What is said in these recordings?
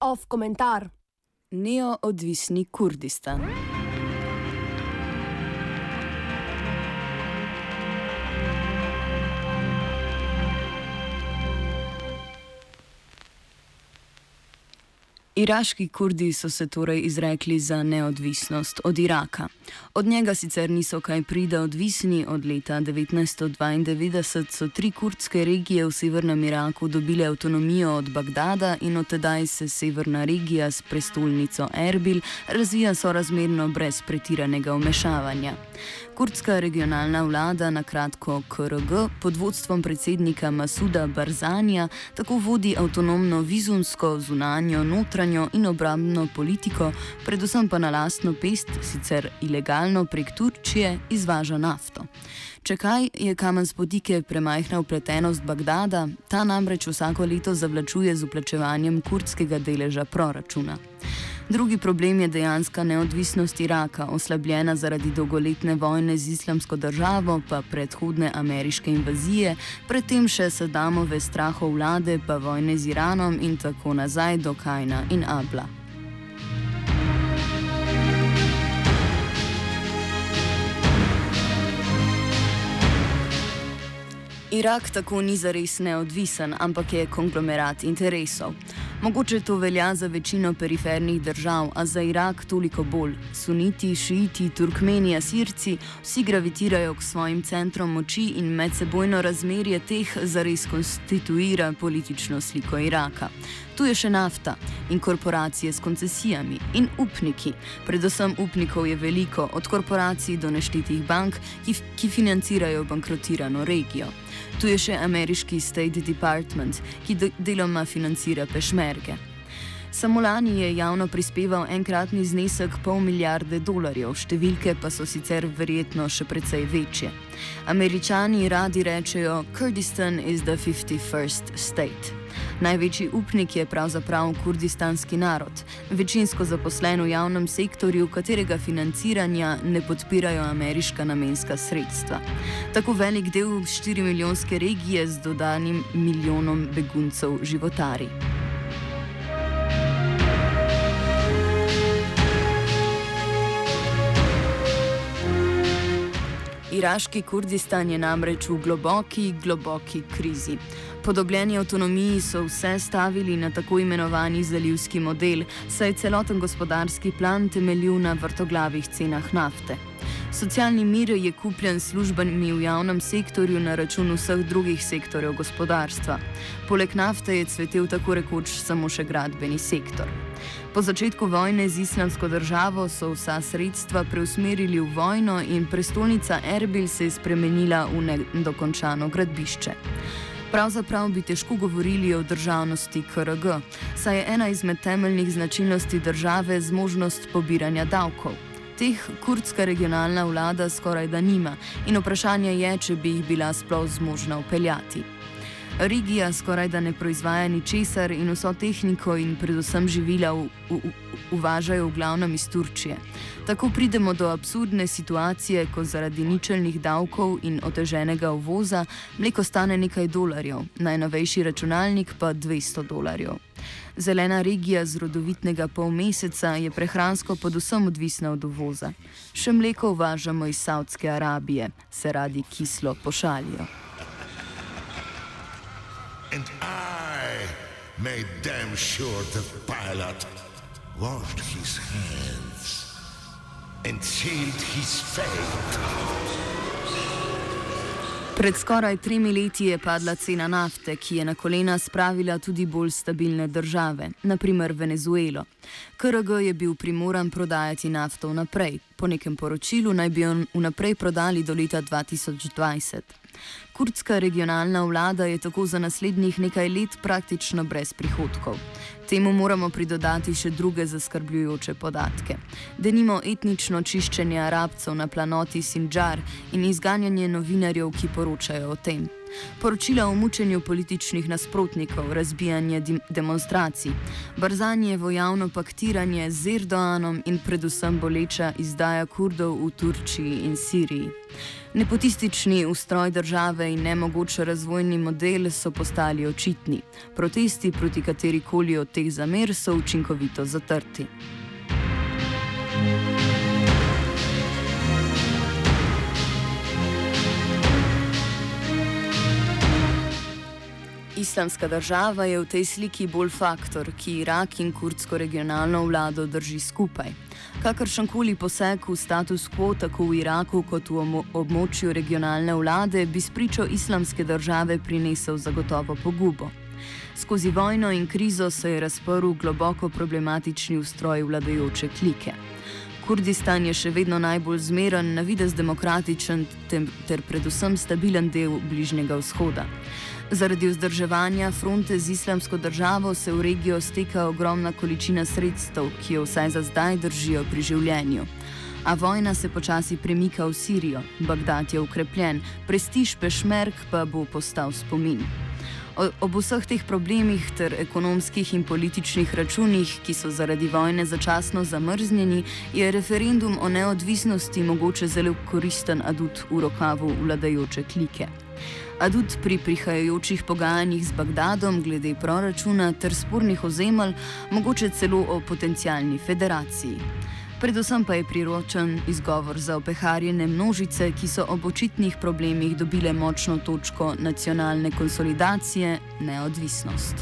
Off komentar. Neoodvisni Kurdistan. Iraški kurdi so se torej izrekli za neodvisnost od Iraka. Od njega sicer niso kaj prida odvisni, od leta 1992 so tri kurdske regije v severnem Iraku dobile avtonomijo od Bagdada in od tedaj se severna regija s prestolnico Erbil razvija sorazmerno brez pretiranega vmešavanja. Kurdska regionalna vlada, na kratko KRG, pod vodstvom predsednika Masuda Barzanja, tako vodi avtonomno vizumsko, zunanjo, notranjo in obrambno politiko, predvsem pa na lastno pest, sicer ilegalno prek Turčije, izvaža nafto. Če kaj je kamen spodike premajhna upletenost Bagdada, ta namreč vsako leto zavlačuje z uplačevanjem kurdskega deleža proračuna. Drugi problem je dejanska neodvisnost Iraka, oslabljena zaradi dolgoletne vojne z islamsko državo, pa predhodne ameriške invazije, predtem še Sadamove strahov vlade, pa vojne z Iranom in tako nazaj do Kajna in Abla. Irak tako ni zares neodvisen, ampak je konglomerat interesov. Mogoče to velja za večino perifernih držav, a za Irak toliko bolj. Suniti, šiiti, turkmeni, asirci, vsi gravitirajo k svojim centrom moči in medsebojno razmerje teh zares konstituira politično sliko Iraka. Tu je še nafta in korporacije s koncesijami in upniki. Predvsem upnikov je veliko, od korporacij do neštetih bank, ki, ki financirajo bankrotirano regijo. Tu je še ameriški State Department, ki deloma financira pešmerge. Samo lani je javno prispeval enkratni znesek pol milijarde dolarjev, številke pa so sicer verjetno še precej večje. Američani radi rečejo: Kurdistan is the 51st state. Največji upnik je pravzaprav kurdistanski narod, večinsko zaposlen v javnem sektorju, katerega financiranja ne podpirajo ameriška namenska sredstva. Tako velik del 4 milijonske regije z dodanim milijonom beguncev životari. Iraški Kurdistan je namreč v globoki, globoki krizi. Podobljeni avtonomiji so vse stavili na tako imenovani zalivski model, saj celoten gospodarski plan temeljil na vrtoglavih cenah nafte. Socialni mir je kupljen službami v javnem sektorju na račun vseh drugih sektorjev gospodarstva. Poleg nafte je cvetel tako rekoč samo še gradbeni sektor. Po začetku vojne z islamsko državo so vsa sredstva preusmerili v vojno in prestolnica Erbil se je spremenila v nedokončano gradbišče. Pravzaprav bi težko govorili o državnosti KRG, saj je ena izmed temeljnih značilnosti države zmožnost pobiranja davkov. Teh kurdska regionalna vlada skoraj da nima in vprašanje je, če bi jih bila sploh zmožna upeljati. Regija skoraj da ne proizvaja ničesar in vso tehniko in predvsem živila v, v, uvažajo v glavnem iz Turčije. Tako pridemo do absurdne situacije, ko zaradi ničelnih davkov in oteženega uvoza mleko stane nekaj dolarjev, najnovejši računalnik pa 200 dolarjev. Zelena regija z rodovitnega pol meseca je prehransko podvsem odvisna od uvoza. Še mleko uvažamo iz Saudske Arabije, se radi kislo pošalijo. And I made damn sure the pilot washed his hands and sealed his fate. Pred skoraj tremi leti je padla cena nafte, ki je na kolena spravila tudi bolj stabilne države, naprimer Venezuelo. KRG je bil primoran prodajati nafto vnaprej. Po nekem poročilu naj bi jo vnaprej prodali do leta 2020. Kurdska regionalna vlada je tako za naslednjih nekaj let praktično brez prihodkov. Temu moramo pridodati še druge zaskrbljujoče podatke. Denimo etnično čiščenje arabcev na planoti Sinjar in izganjanje novinarjev, ki poročajo o tem. Poročila o mučenju političnih nasprotnikov, razbijanje demonstracij, Barzanjevo javno paktiranje z Erdoanom in predvsem boleča izdaja kurdov v Turčiji in Siriji. Nepotistični ustroj države in nemogoč razvojni model so postali očitni. Protesti proti kateri koli od teh zamer so učinkovito zatrti. Islamska država je v tej sliki bolj faktor, ki Irak in kurdsko regionalno vlado drži skupaj. Kakršen koli poseg v status quo tako v Iraku kot v območju regionalne vlade bi spričo islamske države prinesel zagotovo pogubo. Skozi vojno in krizo se je razprl globoko problematični ustroj vladajoče klike. Kurdistan je še vedno najbolj zmeren, na vides demokratičen ter predvsem stabilen del Bližnjega vzhoda. Zaradi vzdrževanja fronte z islamsko državo se v regijo steka ogromna količina sredstev, ki jo vsaj za zdaj držijo pri življenju. A vojna se počasi premika v Sirijo, Bagdad je ukrepljen, prestiž pešmerk pa bo postal spomin. Ob vseh teh problemih ter ekonomskih in političnih računih, ki so zaradi vojne začasno zamrznjeni, je referendum o neodvisnosti mogoče zelo koristen adut v rokavu vladajoče klike adut pri prihajajočih pogajanjih z Bagdadom glede proračuna ter spornih ozemelj, mogoče celo o potencijalni federaciji. Predvsem pa je priročen izgovor za opeharjene množice, ki so ob očitnih problemih dobile močno točko nacionalne konsolidacije, neodvisnost.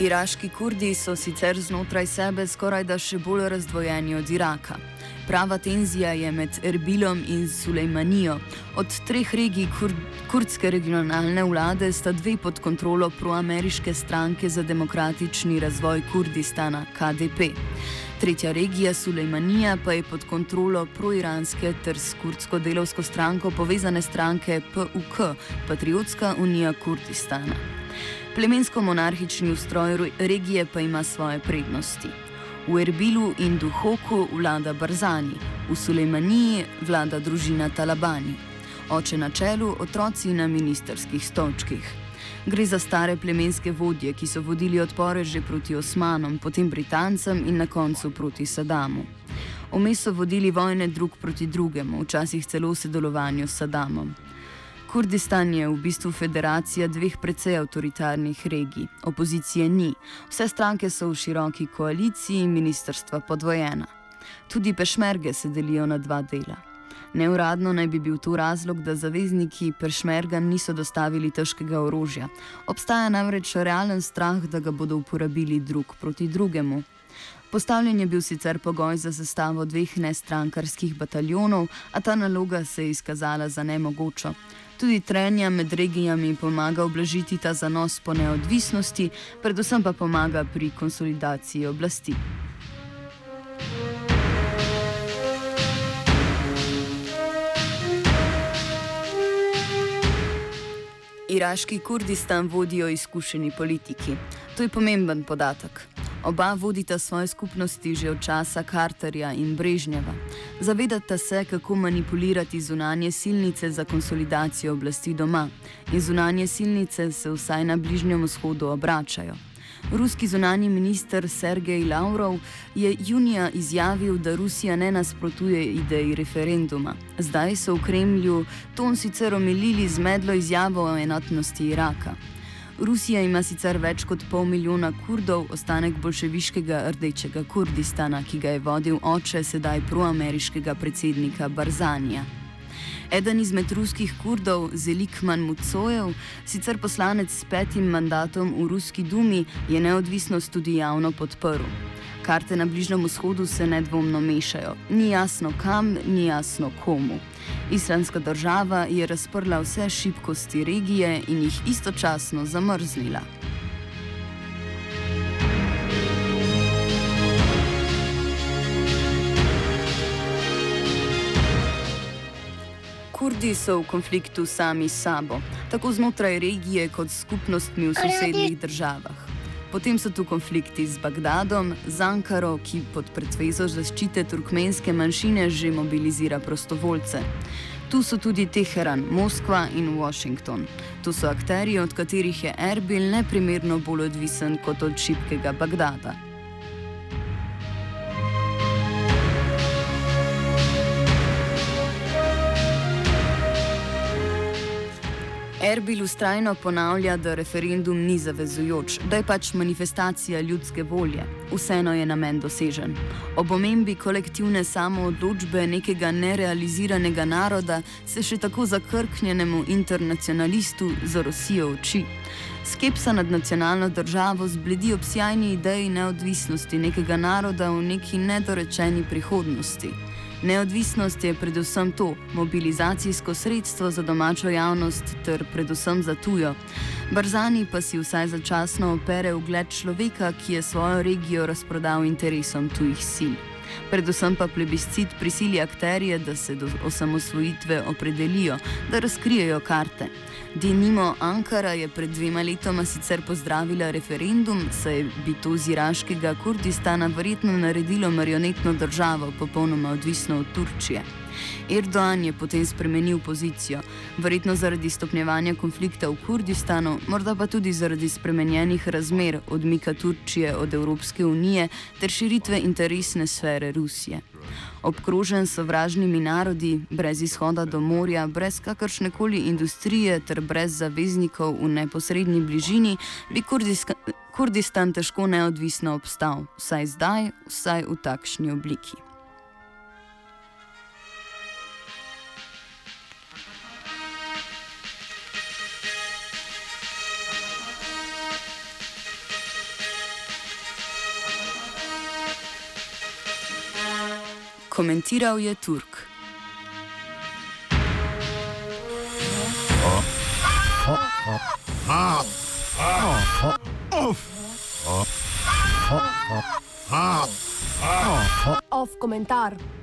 Iraški kurdi so sicer znotraj sebe skoraj da še bolj razdvojeni od Iraka. Prava tenzija je med Erbilom in Sulejmanijo. Od treh regij kur kurdske regionalne vlade sta dve pod kontrolo proameriške stranke za demokratični razvoj Kurdistana, KDP. Tretja regija Sulejmanija pa je pod kontrolo proiranske ter s kurdsko delovsko stranko povezane stranke PUK, Patriotska unija Kurdistana. Plemensko-monarhični ustroj regije pa ima svoje prednosti. V Erbilu in Duhoku vlada Barzani, v Sulejmaniji vlada družina Talabani. Oče na čelu, otroci na ministerskih stolčkih. Gre za stare plemenske vodje, ki so vodili odpore že proti Osmanom, potem Britancem in na koncu proti Sadamu. Vmes so vodili vojne drug proti drugemu, včasih celo v sodelovanju s Sadamom. Kurdistan je v bistvu federacija dveh precej avtoritarnih regij. Opozicije ni, vse stranke so v široki koaliciji in ministrstva podvojena. Tudi pešmerge se delijo na dva dela. Neuradno naj bi bil to razlog, da zavezniki pešmerga niso dostavili težkega orožja. Obstaja namreč realen strah, da ga bodo uporabili drug proti drugemu. Postavljen je bil sicer pogoj za sestavo dveh nestrankarskih bataljonov, a ta naloga se je izkazala za nemogočo. Tudi trenja med regijami pomaga oblažiti ta zanos po neodvisnosti, predvsem pa pomaga pri konsolidaciji oblasti. Iraški Kurdistan vodijo izkušeni politiki. To je pomemben podatek. Oba vodita svoje skupnosti že od časa Carterja in Brežnjeva. Zavedata se, kako manipulirati zunanje silnice za konsolidacijo oblasti doma, in zunanje silnice se vsaj na Bližnjem vzhodu obračajo. Ruski zunani minister Sergej Lavrov je junija izjavil, da Rusija ne nasprotuje ideji referenduma. Zdaj so v Kremlju ton sicer omilili z medlo izjavo o enotnosti Iraka. Rusija ima sicer več kot pol milijona kurdov, ostanek bolševiškega rdečega Kurdistana, ki ga je vodil oče sedaj proameriškega predsednika Barzanija. Eden izmed ruskih kurdov, Zelikman Mucojev, sicer poslanec s petim mandatom v Ruski dumi, je neodvisnost tudi javno podprl. Karte na Bližnjem vzhodu se nedvomno mešajo. Ni jasno kam, ni jasno komu. Islamska država je razprla vse šibkosti regije in jih istočasno zamrznila. Kurdi so v konfliktu sami s sabo, tako znotraj regije kot skupnostmi v sosednjih državah. Potem so tu konflikti z Bagdadom, z Ankaro, ki pod pretvezo zaščite turkmenske manjšine že mobilizira prostovoljce. Tu so tudi Teheran, Moskva in Washington. Tu so akteri, od katerih je Erbil neprimerno bolj odvisen kot od šibkega Bagdada. Erbil ustrajno ponavlja, da referendum ni zavezujoč, da je pač manifestacija ljudske volje. Vseeno je namen dosežen. Ob omembi kolektivne samoodločbe nekega nerealiziranega naroda se še tako zakrknjenemu internacionalistu zarosijo oči. Skepsa nad nacionalno državo zbledi ob sjajni ideji neodvisnosti nekega naroda v neki nedorečeni prihodnosti. Neodvisnost je predvsem to, mobilizacijsko sredstvo za domačo javnost ter predvsem za tujo. Barzani pa si vsaj začasno opere ugled človeka, ki je svojo regijo razprodal interesom tujih sil. Predvsem pa plebiscit prisili akterje, da se do osamosvojitve opredelijo, da razkrijejo karte. Denimo Ankara je pred dvema letoma sicer pozdravila referendum, saj bi to z iraškega Kurdistana verjetno naredilo marionetno državo, popolnoma odvisno od Turčije. Erdoğan je potem spremenil pozicijo, verjetno zaradi stopnjevanja konflikta v Kurdistanu, morda pa tudi zaradi spremenjenih razmer odmika Turčije od Evropske unije ter širitve interesne sfere Rusije. Obkrožen s sovražnimi narodi, brez izhoda do morja, brez kakršne koli industrije ter brez zaveznikov v neposrednji bližini, bi Kurdistan težko neodvisno obstal, vsaj zdaj, vsaj v takšni obliki. Komentiral je Turk. Off komentar.